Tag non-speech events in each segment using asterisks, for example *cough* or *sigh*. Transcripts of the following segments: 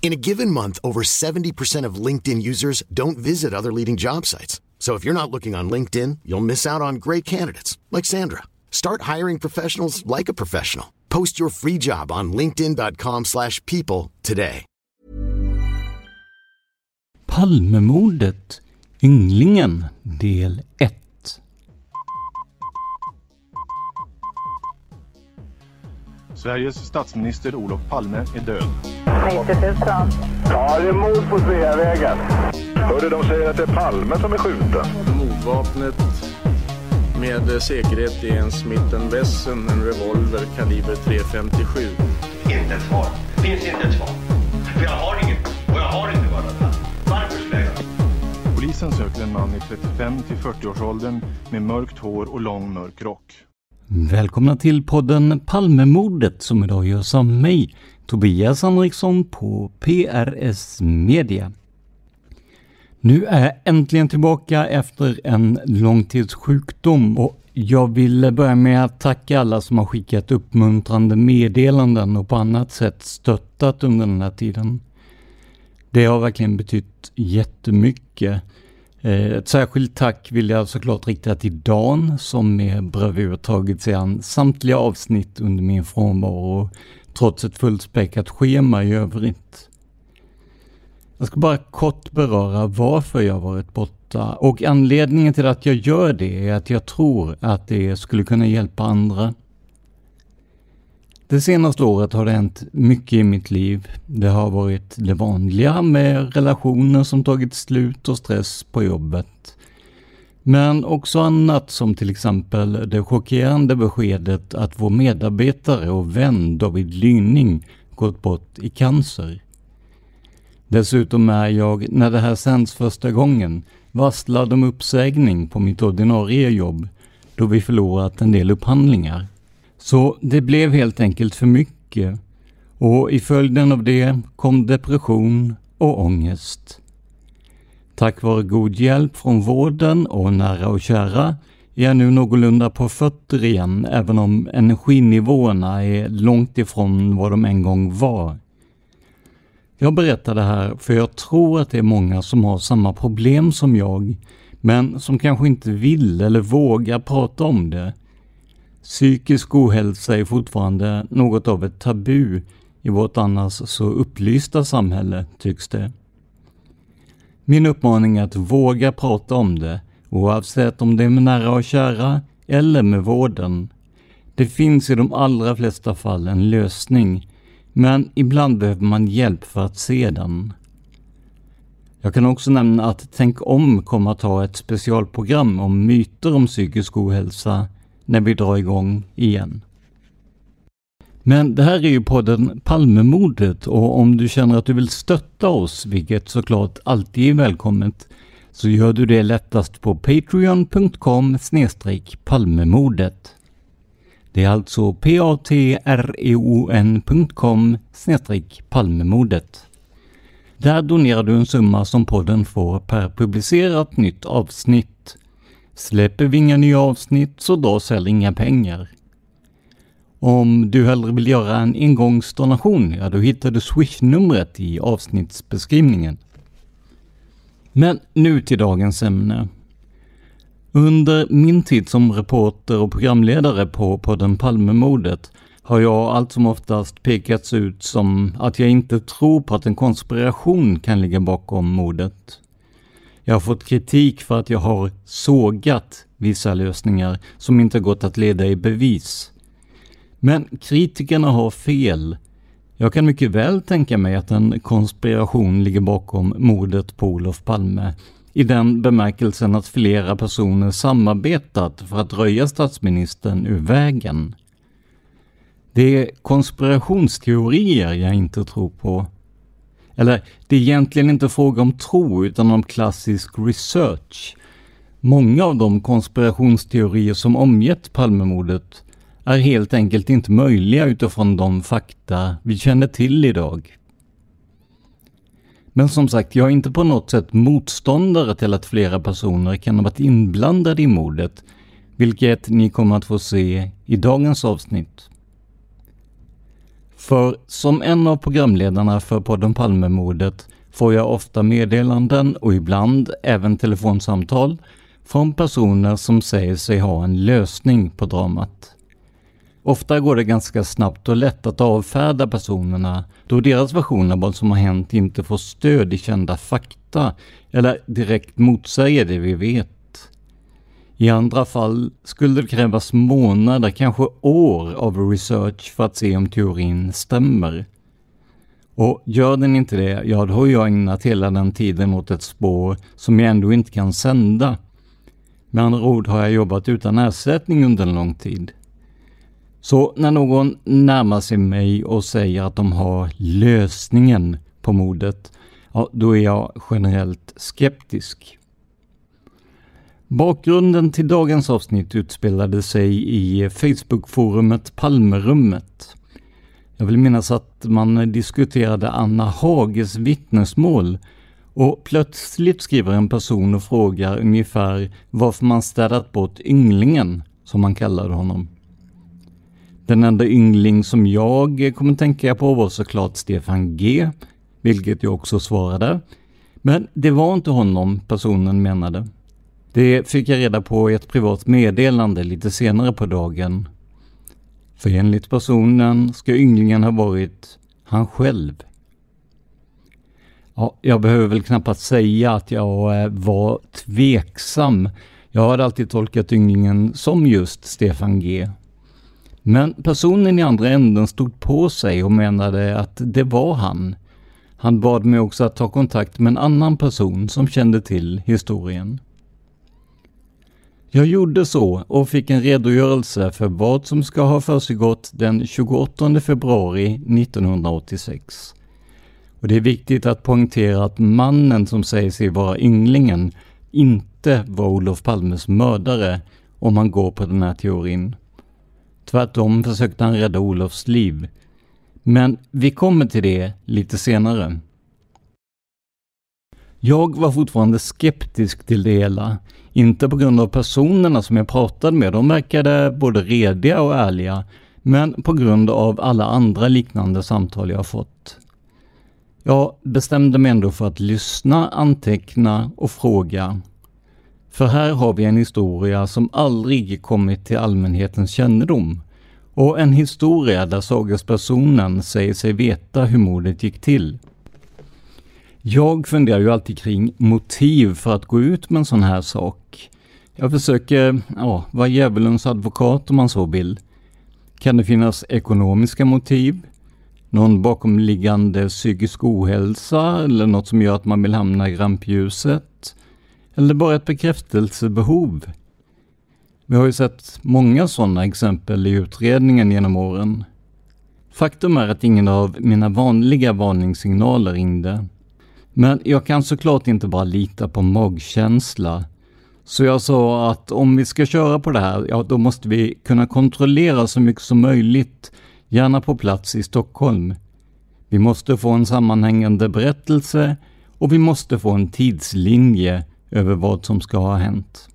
In a given month, over 70% of LinkedIn users don't visit other leading job sites. So if you're not looking on LinkedIn, you'll miss out on great candidates like Sandra. Start hiring professionals like a professional. Post your free job on linkedin.com/people slash people today. Palmemordet Ynglingen del 1 Sveriges statsminister Olof Palme är död. 90 000. Ja, det är mord på Sveavägen. Hörde de säger att det är Palme som är skjuten. Mordvapnet med säkerhet är en Smith Wesson, en revolver kaliber .357. Inte ett svar. Finns inte ett svar. För jag har inget. Och jag har inte varit Varför skulle jag Polisen söker en man i 35 till 40-årsåldern med mörkt hår och lång mörk rock. Välkomna till podden Palmemordet som idag görs av mig, Tobias Henriksson på PRS Media. Nu är jag äntligen tillbaka efter en långtidssjukdom och jag vill börja med att tacka alla som har skickat uppmuntrande meddelanden och på annat sätt stöttat under den här tiden. Det har verkligen betytt jättemycket. Eh, ett särskilt tack vill jag såklart rikta till Dan som med bravur tagit sig an samtliga avsnitt under min frånvaro trots ett fullspäckat schema i övrigt. Jag ska bara kort beröra varför jag varit borta och anledningen till att jag gör det är att jag tror att det skulle kunna hjälpa andra. Det senaste året har det hänt mycket i mitt liv. Det har varit det vanliga med relationer som tagit slut och stress på jobbet. Men också annat som till exempel det chockerande beskedet att vår medarbetare och vän David Lyning gått bort i cancer. Dessutom är jag, när det här sänds första gången, varslad om uppsägning på mitt ordinarie jobb då vi förlorat en del upphandlingar. Så det blev helt enkelt för mycket och i följden av det kom depression och ångest. Tack vare god hjälp från vården och nära och kära är jag nu någorlunda på fötter igen, även om energinivåerna är långt ifrån vad de en gång var. Jag berättar det här för jag tror att det är många som har samma problem som jag, men som kanske inte vill eller vågar prata om det. Psykisk ohälsa är fortfarande något av ett tabu i vårt annars så upplysta samhälle, tycks det. Min uppmaning är att våga prata om det, oavsett om det är med nära och kära eller med vården. Det finns i de allra flesta fall en lösning, men ibland behöver man hjälp för att se den. Jag kan också nämna att Tänk om kommer att ha ett specialprogram om myter om psykisk ohälsa när vi drar igång igen. Men det här är ju podden Palmemordet och om du känner att du vill stötta oss, vilket såklart alltid är välkommet, så gör du det lättast på patreon.com palmemordet. Det är alltså patreon.com palmemordet. Där donerar du en summa som podden får per publicerat nytt avsnitt. Släpper vi inga nya avsnitt så dras heller inga pengar. Om du hellre vill göra en engångsdonation, ja då hittar du Swish-numret i avsnittsbeskrivningen. Men nu till dagens ämne. Under min tid som reporter och programledare på podden Palmemordet har jag allt som oftast pekats ut som att jag inte tror på att en konspiration kan ligga bakom mordet. Jag har fått kritik för att jag har sågat vissa lösningar som inte gått att leda i bevis. Men kritikerna har fel. Jag kan mycket väl tänka mig att en konspiration ligger bakom mordet på Olof Palme i den bemärkelsen att flera personer samarbetat för att röja statsministern ur vägen. Det är konspirationsteorier jag inte tror på. Eller, det är egentligen inte fråga om tro utan om klassisk research. Många av de konspirationsteorier som omgett Palmemordet är helt enkelt inte möjliga utifrån de fakta vi känner till idag. Men som sagt, jag är inte på något sätt motståndare till att flera personer kan ha varit inblandade i mordet, vilket ni kommer att få se i dagens avsnitt. För som en av programledarna för podden Palmemordet får jag ofta meddelanden och ibland även telefonsamtal från personer som säger sig ha en lösning på dramat. Ofta går det ganska snabbt och lätt att avfärda personerna då deras version av vad som har hänt inte får stöd i kända fakta eller direkt motsäger det vi vet. I andra fall skulle det krävas månader, kanske år av research för att se om teorin stämmer. Och gör den inte det, ja då har jag ägnat hela den tiden åt ett spår som jag ändå inte kan sända. Med andra ord har jag jobbat utan ersättning under en lång tid. Så när någon närmar sig mig och säger att de har lösningen på mordet, ja, då är jag generellt skeptisk. Bakgrunden till dagens avsnitt utspelade sig i Facebookforumet Palmerummet. Jag vill minnas att man diskuterade Anna Hages vittnesmål och plötsligt skriver en person och frågar ungefär varför man städat bort ynglingen, som man kallade honom. Den enda yngling som jag kommer tänka på var såklart Stefan G, vilket jag också svarade. Men det var inte honom personen menade. Det fick jag reda på i ett privat meddelande lite senare på dagen. För enligt personen ska ynglingen ha varit han själv. Ja, jag behöver väl knappast säga att jag eh, var tveksam. Jag hade alltid tolkat ynglingen som just Stefan G. Men personen i andra änden stod på sig och menade att det var han. Han bad mig också att ta kontakt med en annan person som kände till historien. Jag gjorde så och fick en redogörelse för vad som ska ha försiggått den 28 februari 1986. Och det är viktigt att poängtera att mannen som säger sig vara ynglingen inte var Olof Palmes mördare om man går på den här teorin. Tvärtom försökte han rädda Olofs liv. Men vi kommer till det lite senare. Jag var fortfarande skeptisk till det hela. Inte på grund av personerna som jag pratade med, de verkade både rediga och ärliga, men på grund av alla andra liknande samtal jag fått. Jag bestämde mig ändå för att lyssna, anteckna och fråga. För här har vi en historia som aldrig kommit till allmänhetens kännedom. Och en historia där sagespersonen säger sig veta hur mordet gick till. Jag funderar ju alltid kring motiv för att gå ut med en sån här sak. Jag försöker, ja, vara djävulens advokat om man så vill. Kan det finnas ekonomiska motiv? Någon bakomliggande psykisk ohälsa eller något som gör att man vill hamna i rampljuset? Eller bara ett bekräftelsebehov? Vi har ju sett många sådana exempel i utredningen genom åren. Faktum är att ingen av mina vanliga varningssignaler ringde. Men jag kan såklart inte bara lita på magkänsla. Så jag sa att om vi ska köra på det här, ja då måste vi kunna kontrollera så mycket som möjligt, gärna på plats i Stockholm. Vi måste få en sammanhängande berättelse och vi måste få en tidslinje över vad som ska ha hänt.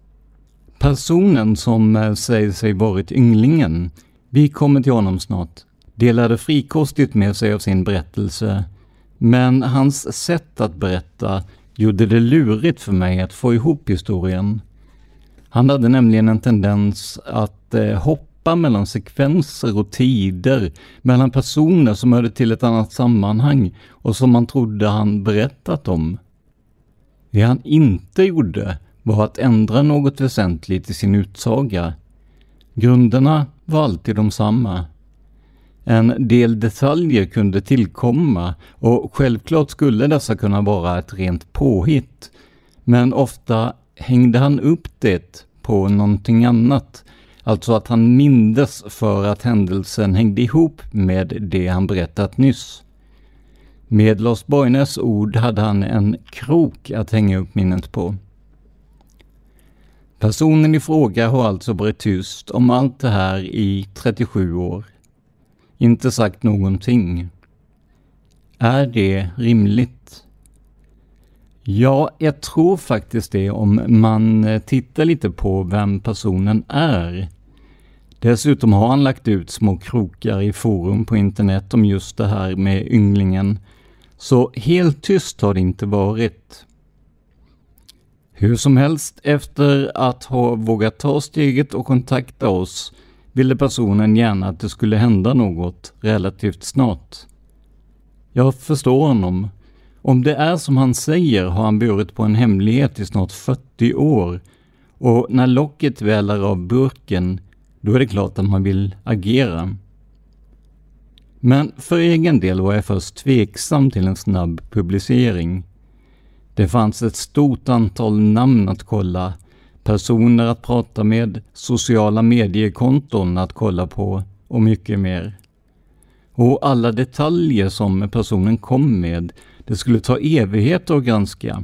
Personen som eh, säger sig varit ynglingen Vi kommer till honom snart. Delade frikostigt med sig av sin berättelse, men hans sätt att berätta gjorde det lurigt för mig att få ihop historien. Han hade nämligen en tendens att eh, hoppa mellan sekvenser och tider, mellan personer som hörde till ett annat sammanhang och som man trodde han berättat om. Det han inte gjorde var att ändra något väsentligt i sin utsaga. Grunderna var alltid de samma. En del detaljer kunde tillkomma och självklart skulle dessa kunna vara ett rent påhitt. Men ofta hängde han upp det på någonting annat. Alltså att han mindes för att händelsen hängde ihop med det han berättat nyss. Med Lars Borgnäs ord hade han en krok att hänga upp minnet på. Personen i fråga har alltså varit tyst om allt det här i 37 år. Inte sagt någonting. Är det rimligt? Ja, jag tror faktiskt det om man eh, tittar lite på vem personen är. Dessutom har han lagt ut små krokar i forum på internet om just det här med ynglingen. Så helt tyst har det inte varit. Hur som helst, efter att ha vågat ta steget och kontakta oss ville personen gärna att det skulle hända något relativt snart. Jag förstår honom. Om det är som han säger har han burit på en hemlighet i snart 40 år och när locket väl är av burken, då är det klart att man vill agera. Men för egen del var jag först tveksam till en snabb publicering. Det fanns ett stort antal namn att kolla, personer att prata med, sociala mediekonton att kolla på och mycket mer. Och alla detaljer som personen kom med, det skulle ta evigheter att granska.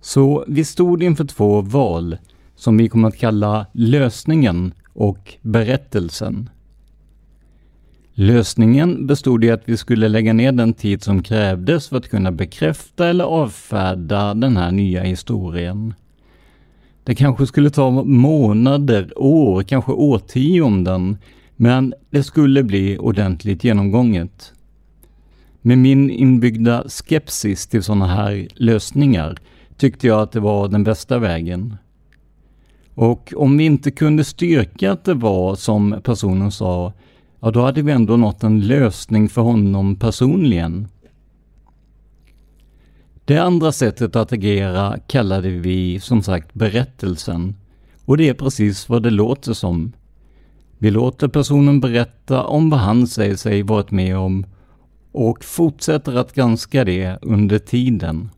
Så vi stod inför två val, som vi kommer att kalla lösningen och berättelsen. Lösningen bestod i att vi skulle lägga ner den tid som krävdes för att kunna bekräfta eller avfärda den här nya historien. Det kanske skulle ta månader, år, kanske årtionden, men det skulle bli ordentligt genomgånget. Med min inbyggda skepsis till sådana här lösningar tyckte jag att det var den bästa vägen. Och om vi inte kunde styrka att det var som personen sa, ja då hade vi ändå nått en lösning för honom personligen. Det andra sättet att agera kallade vi som sagt berättelsen. Och det är precis vad det låter som. Vi låter personen berätta om vad han säger sig varit med om och fortsätter att granska det under tiden.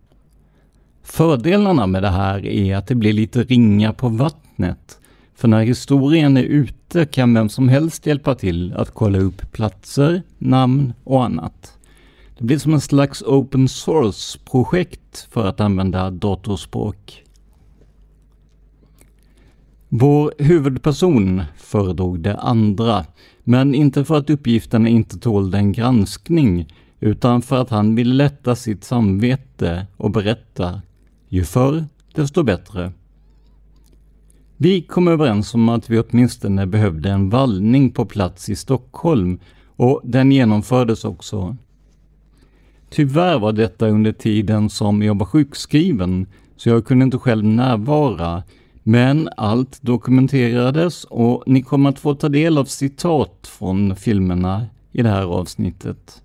Fördelarna med det här är att det blir lite ringa på vattnet. För när historien är ute kan vem som helst hjälpa till att kolla upp platser, namn och annat. Det blir som en slags open source-projekt för att använda datorspråk. Vår huvudperson föredrog det andra, men inte för att uppgifterna inte tålde en granskning, utan för att han ville lätta sitt samvete och berätta. Ju förr, desto bättre. Vi kom överens om att vi åtminstone behövde en vallning på plats i Stockholm och den genomfördes också. Tyvärr var detta under tiden som jag var sjukskriven, så jag kunde inte själv närvara. Men allt dokumenterades och ni kommer att få ta del av citat från filmerna i det här avsnittet.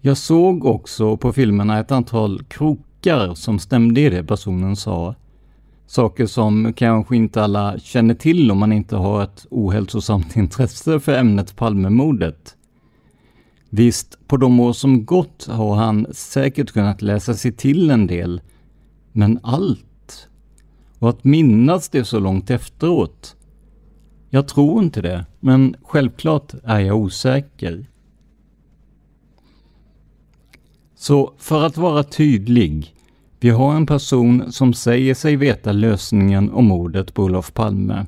Jag såg också på filmerna ett antal krokar som stämde i det personen sa. Saker som kanske inte alla känner till om man inte har ett ohälsosamt *laughs* intresse för ämnet Palmemordet. Visst, på de år som gått har han säkert kunnat läsa sig till en del, men allt? Och att minnas det så långt efteråt? Jag tror inte det, men självklart är jag osäker. Så för att vara tydlig, vi har en person som säger sig veta lösningen om mordet på Olof Palme.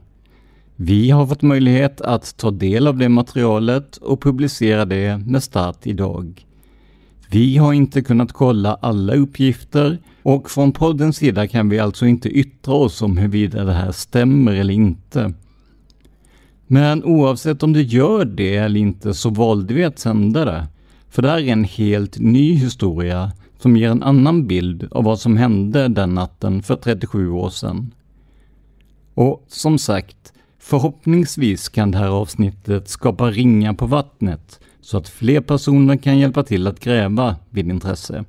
Vi har fått möjlighet att ta del av det materialet och publicera det med start idag. Vi har inte kunnat kolla alla uppgifter och från poddens sida kan vi alltså inte yttra oss om huruvida det här stämmer eller inte. Men oavsett om det gör det eller inte så valde vi att sända det. För det här är en helt ny historia som ger en annan bild av vad som hände den natten för 37 år sedan. Och som sagt, förhoppningsvis kan det här avsnittet skapa ringar på vattnet så att fler personer kan hjälpa till att gräva vid intresse.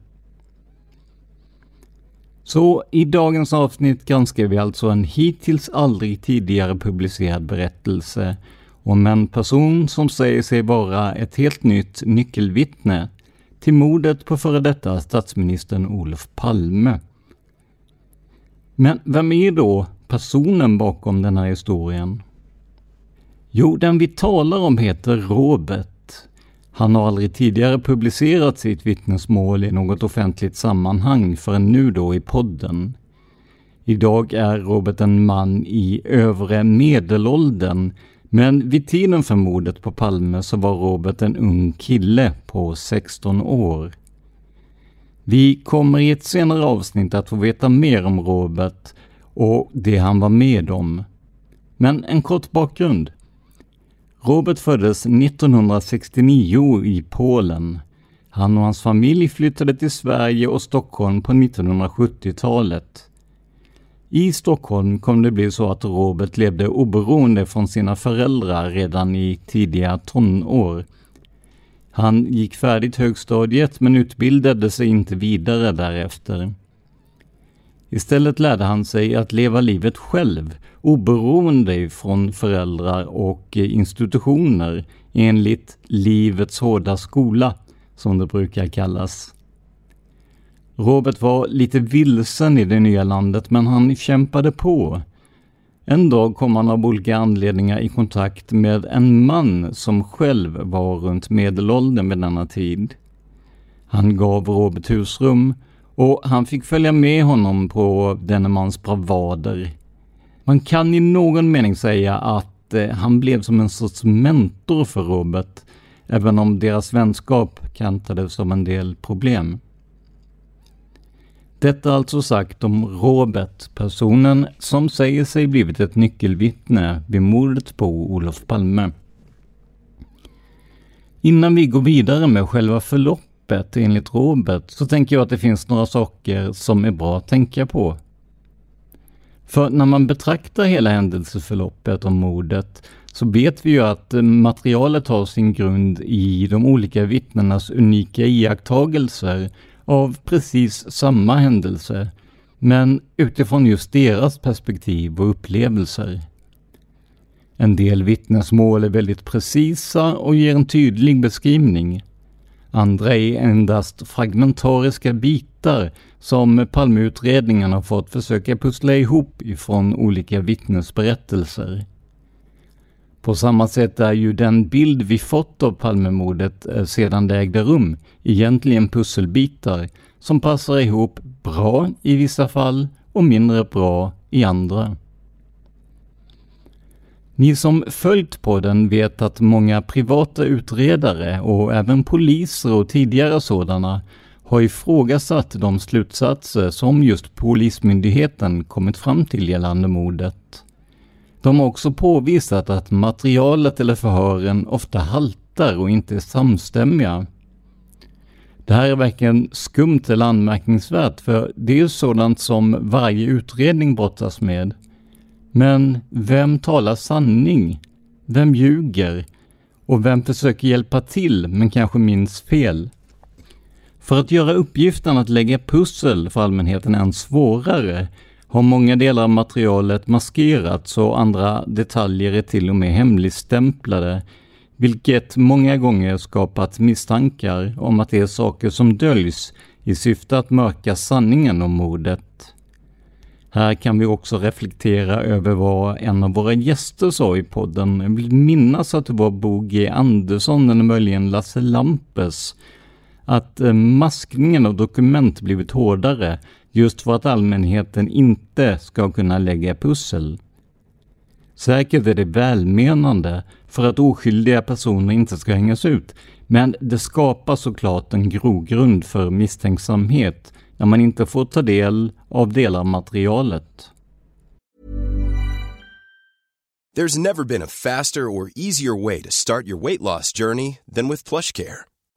Så i dagens avsnitt granskar vi alltså en hittills aldrig tidigare publicerad berättelse om en person som säger sig vara ett helt nytt nyckelvittne till mordet på före detta statsministern Olof Palme. Men vem är då personen bakom den här historien? Jo, den vi talar om heter Robert. Han har aldrig tidigare publicerat sitt vittnesmål i något offentligt sammanhang förrän nu då i podden. Idag är Robert en man i övre medelåldern men vid tiden för mordet på Palme så var Robert en ung kille på 16 år. Vi kommer i ett senare avsnitt att få veta mer om Robert och det han var med om. Men en kort bakgrund. Robert föddes 1969 i Polen. Han och hans familj flyttade till Sverige och Stockholm på 1970-talet. I Stockholm kom det bli så att Robert levde oberoende från sina föräldrar redan i tidiga tonår. Han gick färdigt högstadiet men utbildade sig inte vidare därefter. Istället lärde han sig att leva livet själv, oberoende från föräldrar och institutioner, enligt livets hårda skola, som det brukar kallas. Robert var lite vilsen i det nya landet, men han kämpade på. En dag kom han av olika anledningar i kontakt med en man som själv var runt medelåldern vid denna tid. Han gav Robert husrum och han fick följa med honom på denne mans bravader. Man kan i någon mening säga att eh, han blev som en sorts mentor för Robert, även om deras vänskap kantades av en del problem. Detta alltså sagt om Robert, personen som säger sig blivit ett nyckelvittne vid mordet på Olof Palme. Innan vi går vidare med själva förloppet enligt Robert så tänker jag att det finns några saker som är bra att tänka på. För när man betraktar hela händelseförloppet om mordet så vet vi ju att eh, materialet har sin grund i de olika vittnenas unika iakttagelser av precis samma händelse, men utifrån just deras perspektiv och upplevelser. En del vittnesmål är väldigt precisa och ger en tydlig beskrivning. Andra är endast fragmentariska bitar som Palmeutredningen har fått försöka pussla ihop ifrån olika vittnesberättelser. På samma sätt är ju den bild vi fått av Palmemordet eh, sedan det ägde rum egentligen pusselbitar som passar ihop bra i vissa fall och mindre bra i andra. Ni som följt podden vet att många privata utredare och även poliser och tidigare sådana har ifrågasatt de slutsatser som just Polismyndigheten kommit fram till gällande mordet. De har också påvisat att materialet eller förhören ofta haltar och inte är samstämmiga. Det här är varken skumt eller anmärkningsvärt, för det är ju sådant som varje utredning brottas med. Men vem talar sanning? Vem ljuger? Och vem försöker hjälpa till men kanske minns fel? För att göra uppgiften att lägga pussel för allmänheten än svårare har många delar av materialet maskerats och andra detaljer är till och med hemligstämplade, vilket många gånger skapat misstankar om att det är saker som döljs i syfte att mörka sanningen om mordet. Här kan vi också reflektera över vad en av våra gäster sa i podden. Jag vill minnas att det var Bo G Andersson eller möjligen Lasse Lampes. Att eh, maskningen av dokument blivit hårdare just för att allmänheten inte ska kunna lägga pussel. Säkert är det välmenande för att oskyldiga personer inte ska hängas ut, men det skapar såklart en grogrund för misstänksamhet när man inte får ta del av delar av materialet. There's never been a faster or easier way to start your weight loss journey than with PlushCare.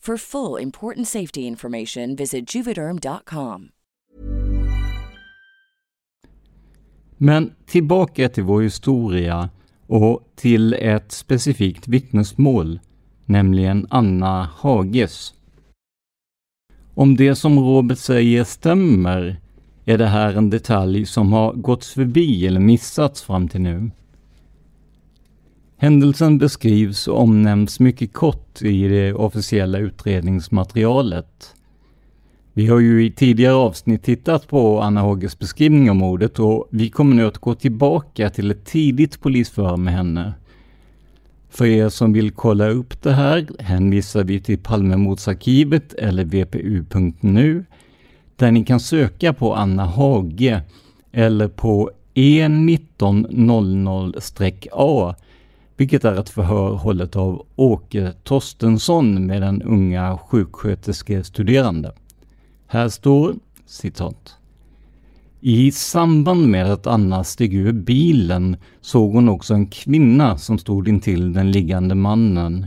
For full important safety information, visit juvederm.com. Men tillbaka till vår historia och till ett specifikt vittnesmål, nämligen Anna Hages. Om det som Robert säger stämmer är det här en detalj som har gåtts förbi eller missats fram till nu. Händelsen beskrivs och omnämns mycket kort i det officiella utredningsmaterialet. Vi har ju i tidigare avsnitt tittat på Anna Håges beskrivning av mordet och vi kommer nu att gå tillbaka till ett tidigt polisförhör med henne. För er som vill kolla upp det här hänvisar vi till Palmemordsarkivet eller vpu.nu där ni kan söka på Anna Hage eller på E1900-A vilket är ett förhör hållet av Åke Torstensson med den unga sjuksköterskestuderande. Här står citat. I samband med att Anna steg ur bilen såg hon också en kvinna som stod intill den liggande mannen.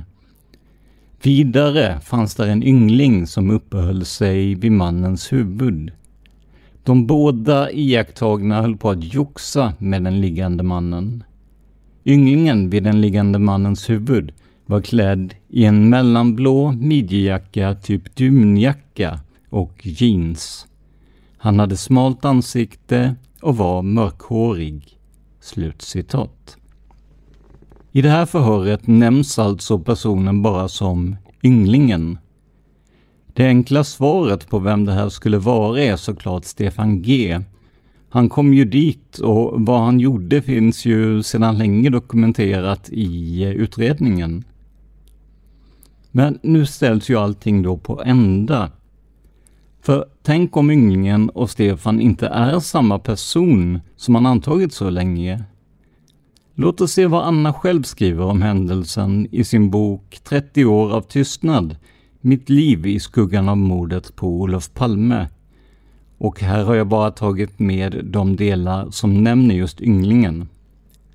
Vidare fanns där en yngling som uppehöll sig vid mannens huvud. De båda iakttagna höll på att joxa med den liggande mannen. Ynglingen vid den liggande mannens huvud var klädd i en mellanblå midjejacka, typ dunjacka och jeans. Han hade smalt ansikte och var mörkhårig. Slutcitat. I det här förhöret nämns alltså personen bara som ynglingen. Det enkla svaret på vem det här skulle vara är såklart Stefan G. Han kom ju dit och vad han gjorde finns ju sedan länge dokumenterat i utredningen. Men nu ställs ju allting då på ända. För tänk om ynglingen och Stefan inte är samma person som han antagit så länge. Låt oss se vad Anna själv skriver om händelsen i sin bok 30 år av tystnad, Mitt liv i skuggan av mordet på Olof Palme. Och här har jag bara tagit med de delar som nämner just ynglingen.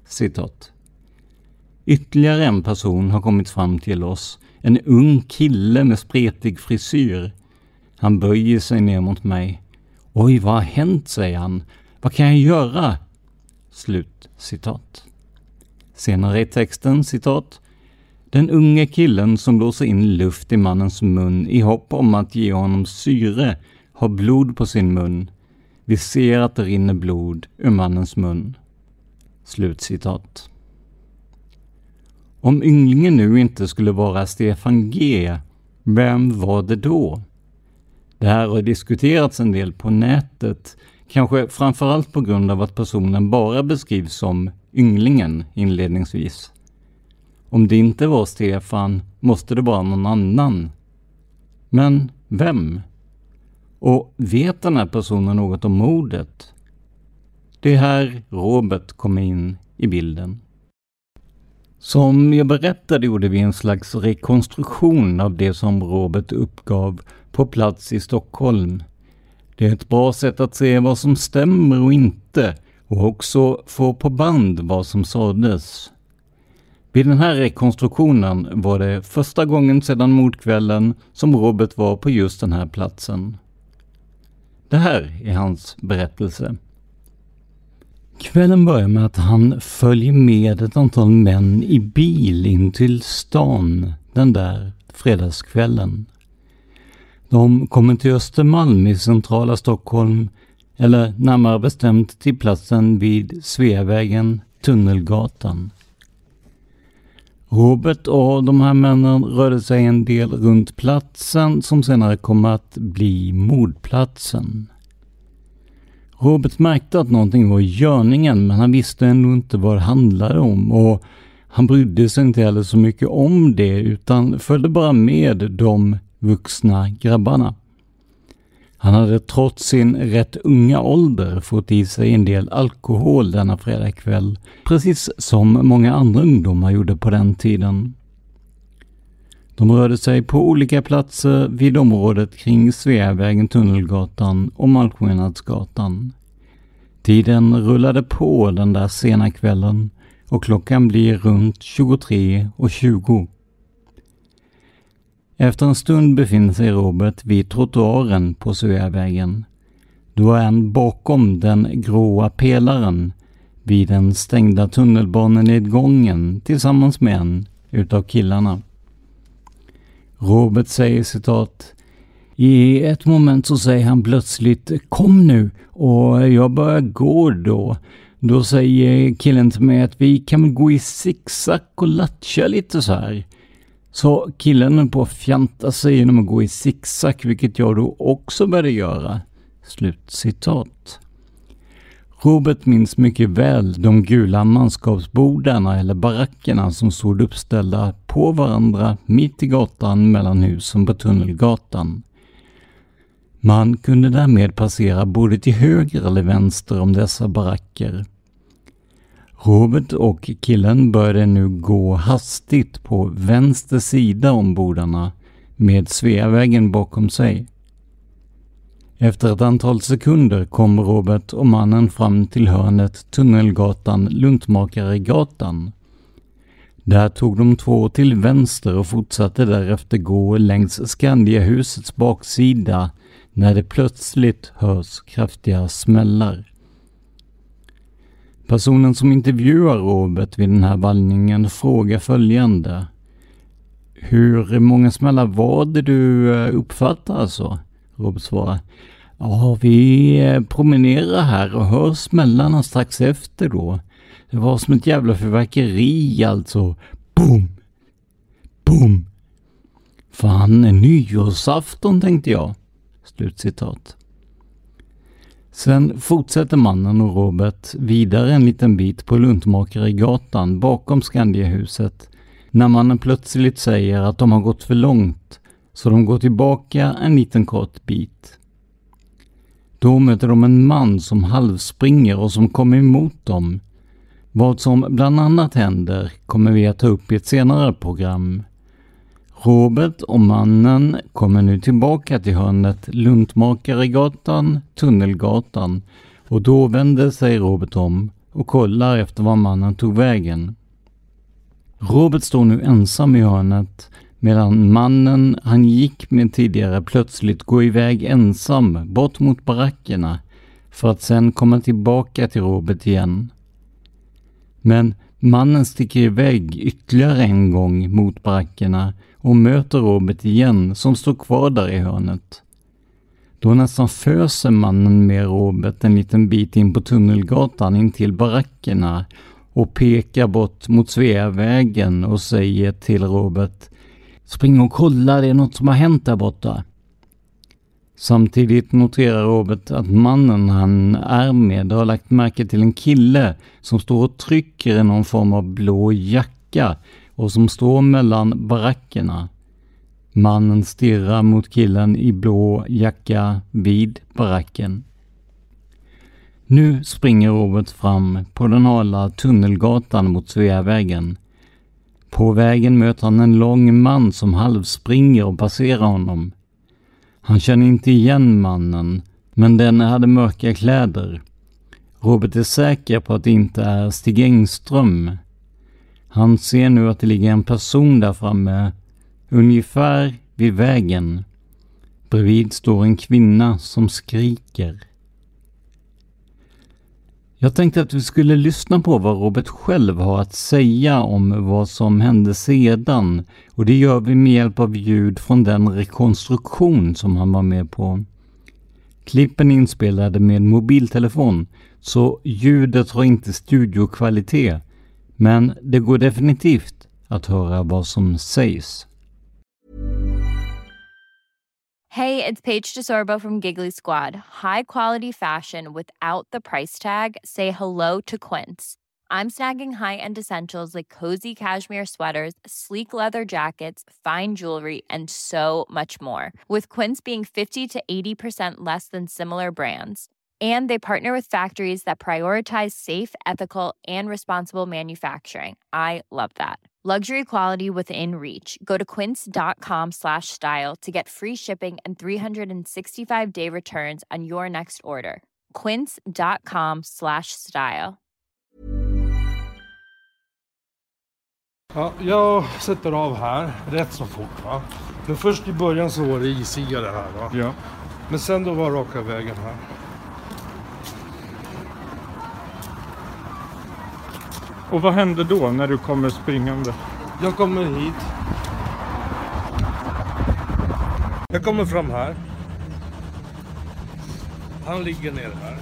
Citat. Ytterligare en person har kommit fram till oss. En ung kille med spretig frisyr. Han böjer sig ner mot mig. Oj, vad har hänt, säger han. Vad kan jag göra? Slut citat. Senare i texten, citat. Den unge killen som blåser in luft i mannens mun i hopp om att ge honom syre har blod på sin mun. Vi ser att det rinner blod ur mannens mun. Slutcitat. Om ynglingen nu inte skulle vara Stefan G, vem var det då? Det här har diskuterats en del på nätet, kanske framförallt på grund av att personen bara beskrivs som ynglingen inledningsvis. Om det inte var Stefan måste det vara någon annan. Men vem? Och vet den här personen något om mordet? Det är här Robert kommer in i bilden. Som jag berättade gjorde vi en slags rekonstruktion av det som Robert uppgav på plats i Stockholm. Det är ett bra sätt att se vad som stämmer och inte och också få på band vad som sades. Vid den här rekonstruktionen var det första gången sedan mordkvällen som Robert var på just den här platsen. Det här är hans berättelse. Kvällen börjar med att han följer med ett antal män i bil in till stan den där fredagskvällen. De kommer till Östermalm i centrala Stockholm, eller närmare bestämt till platsen vid Sveavägen, Tunnelgatan. Robert och de här männen rörde sig en del runt platsen som senare kom att bli mordplatsen. Robert märkte att någonting var i görningen men han visste ändå inte vad det handlade om och han brydde sig inte heller så mycket om det utan följde bara med de vuxna grabbarna. Han hade trots sin rätt unga ålder fått i sig en del alkohol denna fredagkväll, precis som många andra ungdomar gjorde på den tiden. De rörde sig på olika platser vid området kring Sveavägen, Tunnelgatan och Malmskillnadsgatan. Tiden rullade på den där sena kvällen och klockan blir runt 23.20. Efter en stund befinner sig Robert vid trottoaren på Sveavägen. Då är han bakom den gråa pelaren vid den stängda tunnelbanenedgången tillsammans med en utav killarna. Robert säger citat i ett moment så säger han plötsligt Kom nu och jag börjar gå då. Då säger killen till mig att vi kan väl gå i zigzag och latcha lite så här. Så killen är på att fjanta sig genom att gå i zigzag, vilket jag då också började göra. Slut citat. Robert minns mycket väl de gula manskapsbordarna eller barackerna som stod uppställda på varandra mitt i gatan mellan husen på Tunnelgatan. Man kunde därmed passera både till höger eller vänster om dessa baracker. Robert och killen började nu gå hastigt på vänster sida om bordarna med Sveavägen bakom sig. Efter ett antal sekunder kom Robert och mannen fram till hörnet Tunnelgatan Luntmakaregatan. Där tog de två till vänster och fortsatte därefter gå längs Skandiahusets baksida när det plötsligt hörs kraftiga smällar. Personen som intervjuar Robert vid den här vallningen frågar följande. Hur många smällar var det du eh, uppfattar uppfattade alltså? Robert svarar. Ja, vi eh, promenerar här och hör smällarna strax efter då. Det var som ett jävla fyrverkeri alltså. Boom! Boom! Fan, nyårsafton tänkte jag. Slutcitat. Sen fortsätter mannen och Robert vidare en liten bit på Luntmakaregatan bakom Skandiahuset när mannen plötsligt säger att de har gått för långt så de går tillbaka en liten kort bit. Då möter de en man som halvspringer och som kommer emot dem. Vad som bland annat händer kommer vi att ta upp i ett senare program. Robert och mannen kommer nu tillbaka till hörnet Luntmakaregatan, Tunnelgatan och då vänder sig Robert om och kollar efter var mannen tog vägen. Robert står nu ensam i hörnet medan mannen han gick med tidigare plötsligt går iväg ensam bort mot barackerna för att sen komma tillbaka till Robert igen. Men mannen sticker iväg ytterligare en gång mot barackerna och möter Robert igen som står kvar där i hörnet. Då nästan föser mannen med Robert en liten bit in på Tunnelgatan in till barackerna och pekar bort mot Sveavägen och säger till Robert Spring och kolla, det är något som har hänt där borta. Samtidigt noterar Robert att mannen han är med har lagt märke till en kille som står och trycker i någon form av blå jacka och som står mellan barackerna. Mannen stirrar mot killen i blå jacka vid baracken. Nu springer Robert fram på den hala tunnelgatan mot Sveavägen. På vägen möter han en lång man som halvspringer och passerar honom. Han känner inte igen mannen, men denne hade mörka kläder. Robert är säker på att det inte är Stig Engström. Han ser nu att det ligger en person där framme, ungefär vid vägen. Bredvid står en kvinna som skriker. Jag tänkte att vi skulle lyssna på vad Robert själv har att säga om vad som hände sedan och det gör vi med hjälp av ljud från den rekonstruktion som han var med på. Klippen är inspelade med mobiltelefon så ljudet har inte studiokvalitet men det går definitivt att höra vad som sägs. Hey, it's Paige DeSorbo from Giggly Squad. High quality fashion without the price tag. Say hello to Quince. I'm snagging high-end essentials like cozy cashmere sweaters, sleek leather jackets, fine jewelry, and so much more. With Quince being 50 to 80% less than similar brands. And they partner with factories that prioritize safe, ethical, and responsible manufacturing. I love that. Luxury quality within reach. Go to quince.com slash style to get free shipping and 365 day returns on your next order. Quince.com slash style. Ja, jag sätter av här rätt så fort va. Men först i början så var det isigare här va. Ja. Men sen då var raka vägen här. Och vad hände då när du kommer springande? Jag kommer hit. Jag kommer fram här. Han ligger ner här.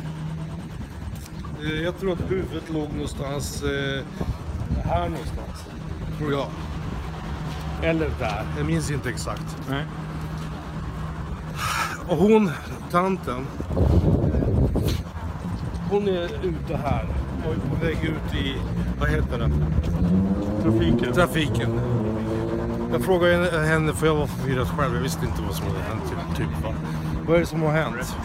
Eh, Jag tror att huvudet låg någonstans eh, här någonstans. Tror jag. Eller där. Jag minns inte exakt. Nej. Och hon, tanten. Hon är ute här. Och är på väg ut i, vad heter det? Trafiken. Trafiken. Jag frågade henne för jag var förvirrad själv. Jag visste inte vad som hade hänt. Typ, typ, va? Vad är det som har hänt?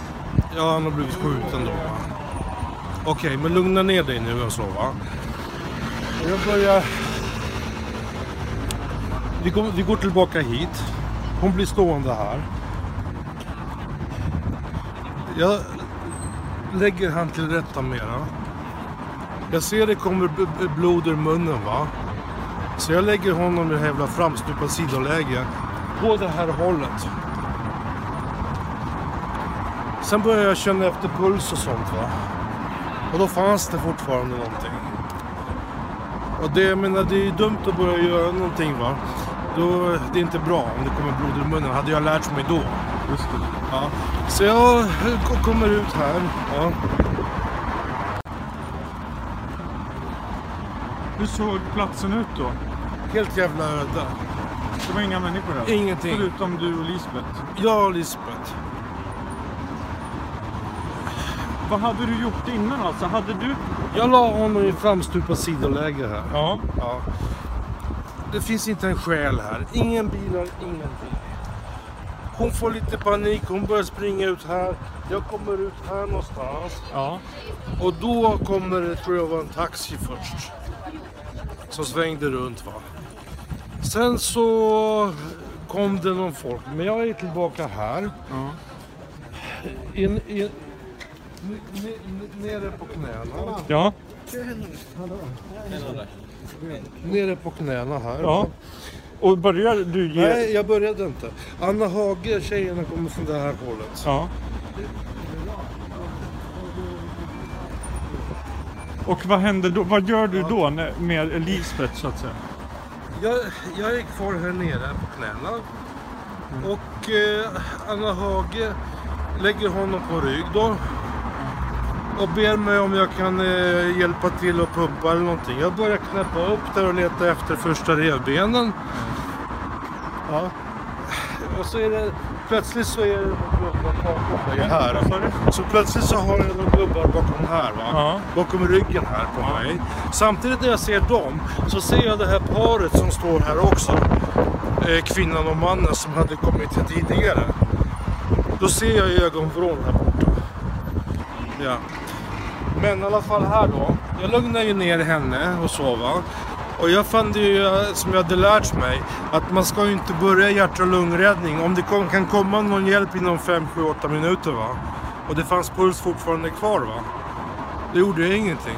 Ja, han har blivit skjuten då. va? Okej, men lugna ner dig nu och så va. Jag börjar... Vi går, vi går tillbaka hit. Hon blir stående här. Jag lägger han till rätta mera. Jag ser det kommer blod ur munnen va. Så jag lägger honom i det jävla framstupat sidoläge. På det här hållet. Sen börjar jag känna efter puls och sånt va. Och då fanns det fortfarande någonting. Och det, jag menar, det är ju dumt att börja göra någonting va. Då, det är inte bra om det kommer blod ur munnen. Hade jag lärt mig då. Just det. Ja. Så jag k- kommer ut här. Ja. Hur såg platsen ut då? Helt jävla öde. Det var inga människor där? Ingenting. Förutom du och Lisbeth? Jag och Lisbeth. Vad hade du gjort innan alltså? Hade du... Jag la honom i framstupat sidoläge här. Ja. ja. Det finns inte en själ här. Ingen bilar, ingenting. Hon får lite panik, hon börjar springa ut här. Jag kommer ut här någonstans. Ja. Och då kommer det, tror jag var en taxi först. Som svängde runt va. Sen så kom det någon folk. Men jag är tillbaka här. Ja. In, in, nere på knäna. Ja. Nere på knäna här. Ja. Och börjar du ge... Nej, jag började inte. Anna Hage, tjejerna kommer från det här hållet. Ja. Och vad händer då? Vad gör du då med Lisbeth så att säga? Jag, jag är kvar här nere på knäna. Och eh, Anna Hage lägger honom på rygg då. och ber mig om jag kan eh, hjälpa till att pumpa eller någonting. Jag börjar knäppa upp där och leta efter första revbenen. Ja. Och så är det plötsligt så är det några gubbar bakom mig här. Så plötsligt så har jag några gubbar bakom här va. Bakom ryggen här på mig. Samtidigt när jag ser dem så ser jag det här paret som står här också. Eh, kvinnan och mannen som hade kommit hit tidigare. Då ser jag ögonvrån här borta. Ja. Men i alla fall här då. Jag lugnade ju ner henne och sova. Och jag fann det ju eh, som jag hade lärt mig att man ska ju inte börja hjärt och lungräddning om det kom, kan komma någon hjälp inom 5, 7, 8 minuter va. Och det fanns puls fortfarande kvar va. Det gjorde jag ingenting.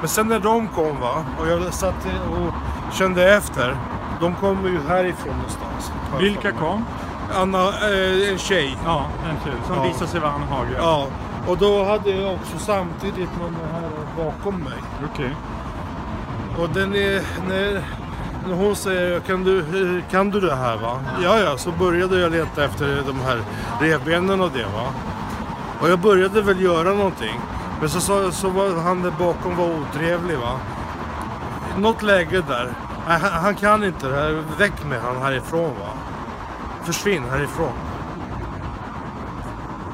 Men sen när de kom va och jag satt och kände efter. De kommer ju härifrån någonstans. Vilka kom? Anna, eh, en tjej. Ja, en tjej. Som Ja. visade sig vara Anna Hage. Ja, och då hade jag också samtidigt någon här bakom mig. Okej. Och den är, när, när hon säger kan du, kan du det här va? Ja, ja, så började jag leta efter de här revbenen och det va. Och jag började väl göra någonting. Men så, så, så var han där bakom var otrevlig va. Något läge där, nej, han, han kan inte det här, väck med han härifrån va. Försvinn härifrån.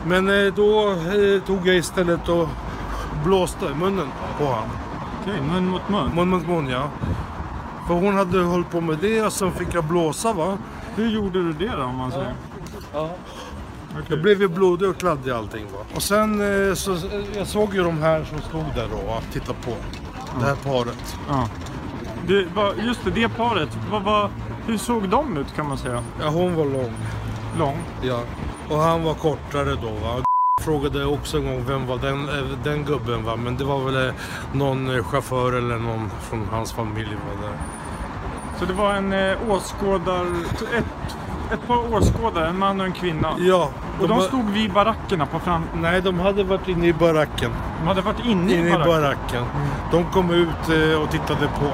Men eh, då eh, tog jag istället och blåste munnen på honom. Okej, mun mot mun? Mun mot mun ja. För hon hade hållit på med det och sen fick jag blåsa va. Hur gjorde du det då om man säger? Ja. Jag blev ju blodig och kladdig allting va. Och sen eh, så, jag såg ju de här som stod där då och tittade på. Det här paret. Ja. Det, just det, det paret. Vad, vad, hur såg de ut kan man säga? Ja, hon var lång. Lång? Ja. Och han var kortare då va. Frågade också en gång vem var den, eh, den gubben va. Men det var väl eh, någon eh, chaufför eller någon från hans familj var där. Så det var en eh, åskådar... Ett, ett par åskådare, en man och en kvinna. Ja. Och de var- stod vid baracken på fram... Nej, de hade varit inne i baracken. De hade varit inne, Inne i baracken. De kom ut eh, och tittade på.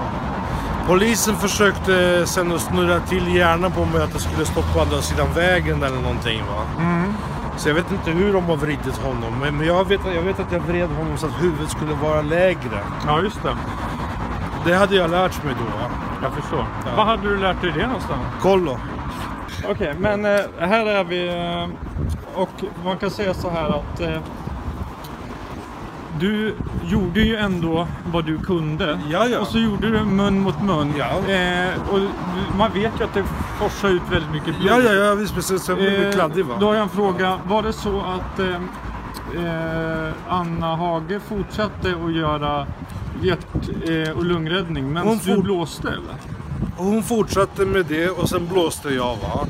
Polisen försökte sen att snurra till hjärnan på mig att jag skulle stoppa på andra sidan vägen eller någonting va. Mm. Så jag vet inte hur de har vridit honom. Men jag vet, jag vet att jag vred honom så att huvudet skulle vara lägre. Ja, just det. Det hade jag lärt mig då. Jag förstår. Var hade du lärt dig det någonstans? Kollo. Okej, men eh, här är vi eh, och man kan säga så här att eh, du gjorde ju ändå vad du kunde. Ja, ja. Och så gjorde du mun mot mun. Ja. Eh, och man vet ju att det forsar ut väldigt mycket blod. Ja, ja, ja, visst precis. Jag blev Eh, kladdig va. Då har jag en fråga. Var det så att eh, eh, Anna Hage fortsatte att göra hjärt eh, och lungräddning medan du blåste eller? Hon fortsatte med det och sen blåste jag va.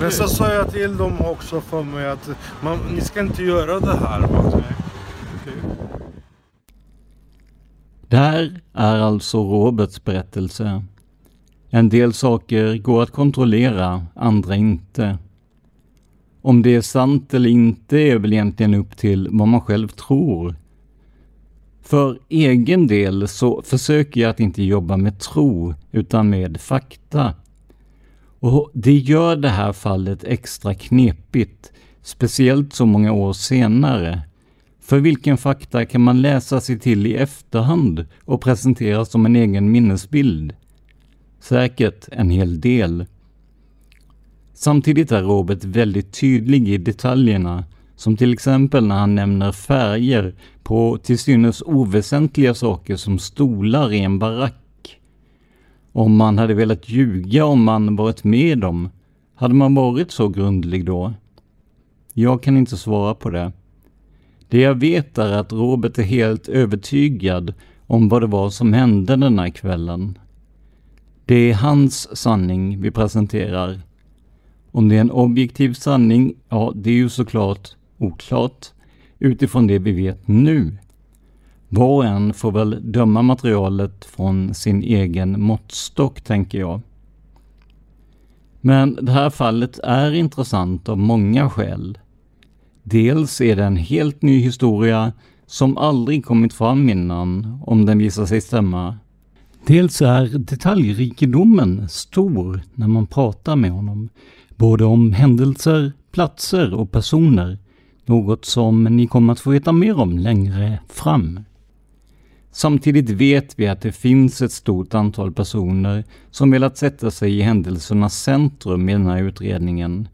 Men så sa jag till dem också för mig att man, ni ska inte göra det här va. Det här är alltså Roberts berättelse. En del saker går att kontrollera, andra inte. Om det är sant eller inte är väl egentligen upp till vad man själv tror. För egen del så försöker jag att inte jobba med tro, utan med fakta. Och det gör det här fallet extra knepigt, speciellt så många år senare. För vilken fakta kan man läsa sig till i efterhand och presentera som en egen minnesbild? Säkert en hel del. Samtidigt är Robert väldigt tydlig i detaljerna, som till exempel när han nämner färger på till synes oväsentliga saker som stolar i en barack. Om man hade velat ljuga om man varit med dem, hade man varit så grundlig då? Jag kan inte svara på det. Det jag vet är att Robert är helt övertygad om vad det var som hände den här kvällen. Det är hans sanning vi presenterar. Om det är en objektiv sanning, ja, det är ju såklart oklart utifrån det vi vet nu. Var och en får väl döma materialet från sin egen måttstock, tänker jag. Men det här fallet är intressant av många skäl. Dels är det en helt ny historia som aldrig kommit fram innan, om den visar sig stämma. Dels är detaljrikedomen stor när man pratar med honom, både om händelser, platser och personer. Något som ni kommer att få veta mer om längre fram. Samtidigt vet vi att det finns ett stort antal personer som velat sätta sig i händelsernas centrum i den här utredningen.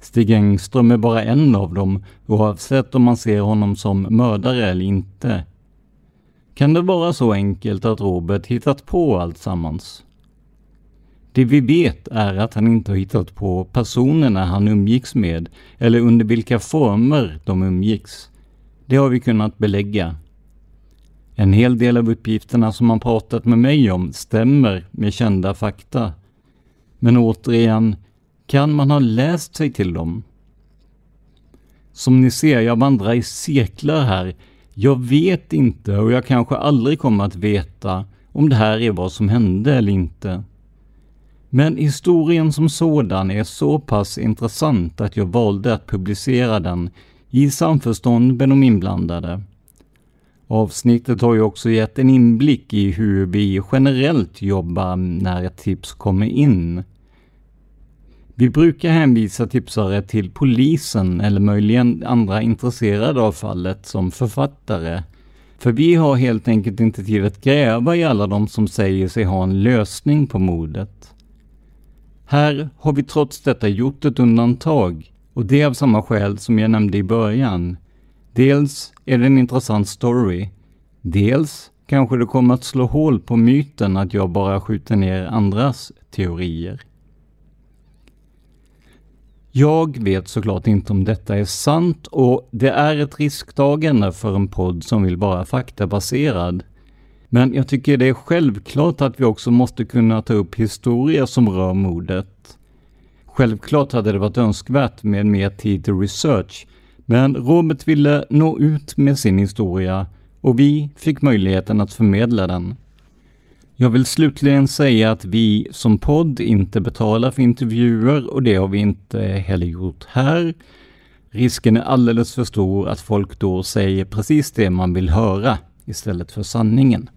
Stig Engström är bara en av dem, oavsett om man ser honom som mördare eller inte. Kan det vara så enkelt att Robert hittat på allt sammans? Det vi vet är att han inte har hittat på personerna han umgicks med eller under vilka former de umgicks. Det har vi kunnat belägga. En hel del av uppgifterna som han pratat med mig om stämmer med kända fakta. Men återigen, kan man ha läst sig till dem? Som ni ser, jag vandrar i cirklar här. Jag vet inte och jag kanske aldrig kommer att veta om det här är vad som hände eller inte. Men historien som sådan är så pass intressant att jag valde att publicera den i samförstånd med de inblandade. Avsnittet har ju också gett en inblick i hur vi generellt jobbar när ett tips kommer in. Vi brukar hänvisa tipsare till polisen eller möjligen andra intresserade av fallet som författare. För vi har helt enkelt inte tid att gräva i alla de som säger sig ha en lösning på mordet. Här har vi trots detta gjort ett undantag och det av samma skäl som jag nämnde i början. Dels är det en intressant story. Dels kanske det kommer att slå hål på myten att jag bara skjuter ner andras teorier. Jag vet såklart inte om detta är sant och det är ett risktagande för en podd som vill vara faktabaserad. Men jag tycker det är självklart att vi också måste kunna ta upp historia som rör mordet. Självklart hade det varit önskvärt med mer tid till research, men Robert ville nå ut med sin historia och vi fick möjligheten att förmedla den. Jag vill slutligen säga att vi som podd inte betalar för intervjuer och det har vi inte heller gjort här. Risken är alldeles för stor att folk då säger precis det man vill höra istället för sanningen.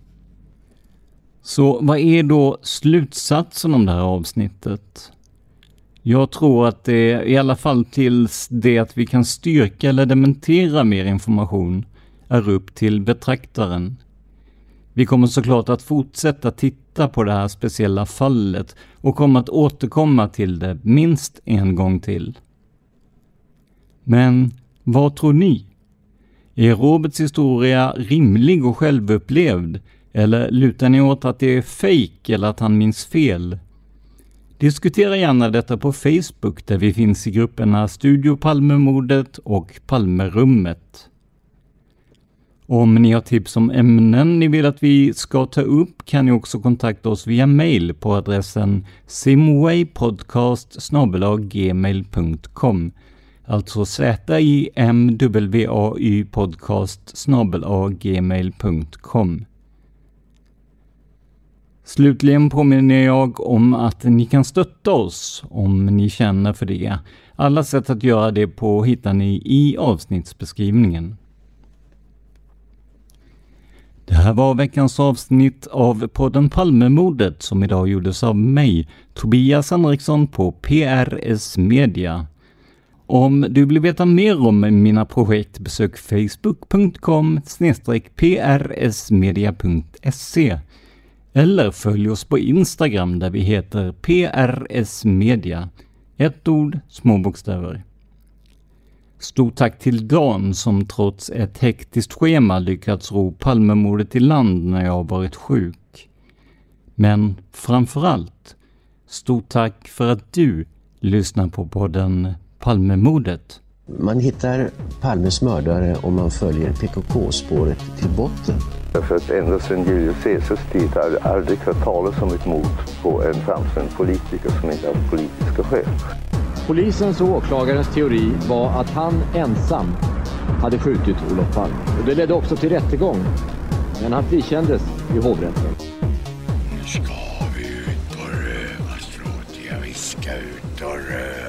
Så vad är då slutsatsen om det här avsnittet? Jag tror att det i alla fall tills det att vi kan styrka eller dementera mer information är upp till betraktaren. Vi kommer såklart att fortsätta titta på det här speciella fallet och kommer att återkomma till det minst en gång till. Men vad tror ni? Är Roberts historia rimlig och självupplevd? Eller lutar ni åt att det är fejk eller att han minns fel? Diskutera gärna detta på Facebook där vi finns i grupperna Studio Palmemordet och Palmerummet. Om ni har tips om ämnen ni vill att vi ska ta upp kan ni också kontakta oss via mail på adressen simwaypodcast.gmail.com Alltså z-i-m-w-a-y podcast gmail.com Slutligen påminner jag om att ni kan stötta oss om ni känner för det. Alla sätt att göra det på hittar ni i avsnittsbeskrivningen. Det här var veckans avsnitt av podden Palmemordet som idag gjordes av mig, Tobias Henriksson på PRS Media. Om du vill veta mer om mina projekt besök facebook.com prsmedia.se eller följ oss på Instagram där vi heter PRS Media. Ett ord, små bokstäver. Stort tack till Dan som trots ett hektiskt schema lyckats ro Palmemordet i land när jag varit sjuk. Men framförallt, stort tack för att du lyssnar på podden Palmemordet. Man hittar Palmes mördare om man följer PKK-spåret till botten. För att ända sedan Julius Caesars tid har det aldrig hört talas om ett mord på en framstående politiker som inte har politiska skäl. Polisens och åklagarens teori var att han ensam hade skjutit Olof Palme. Och det ledde också till rättegång. Men han frikändes i hovrätten. Nu ska vi ut och röva, Jag viskar vi ska ut och röva.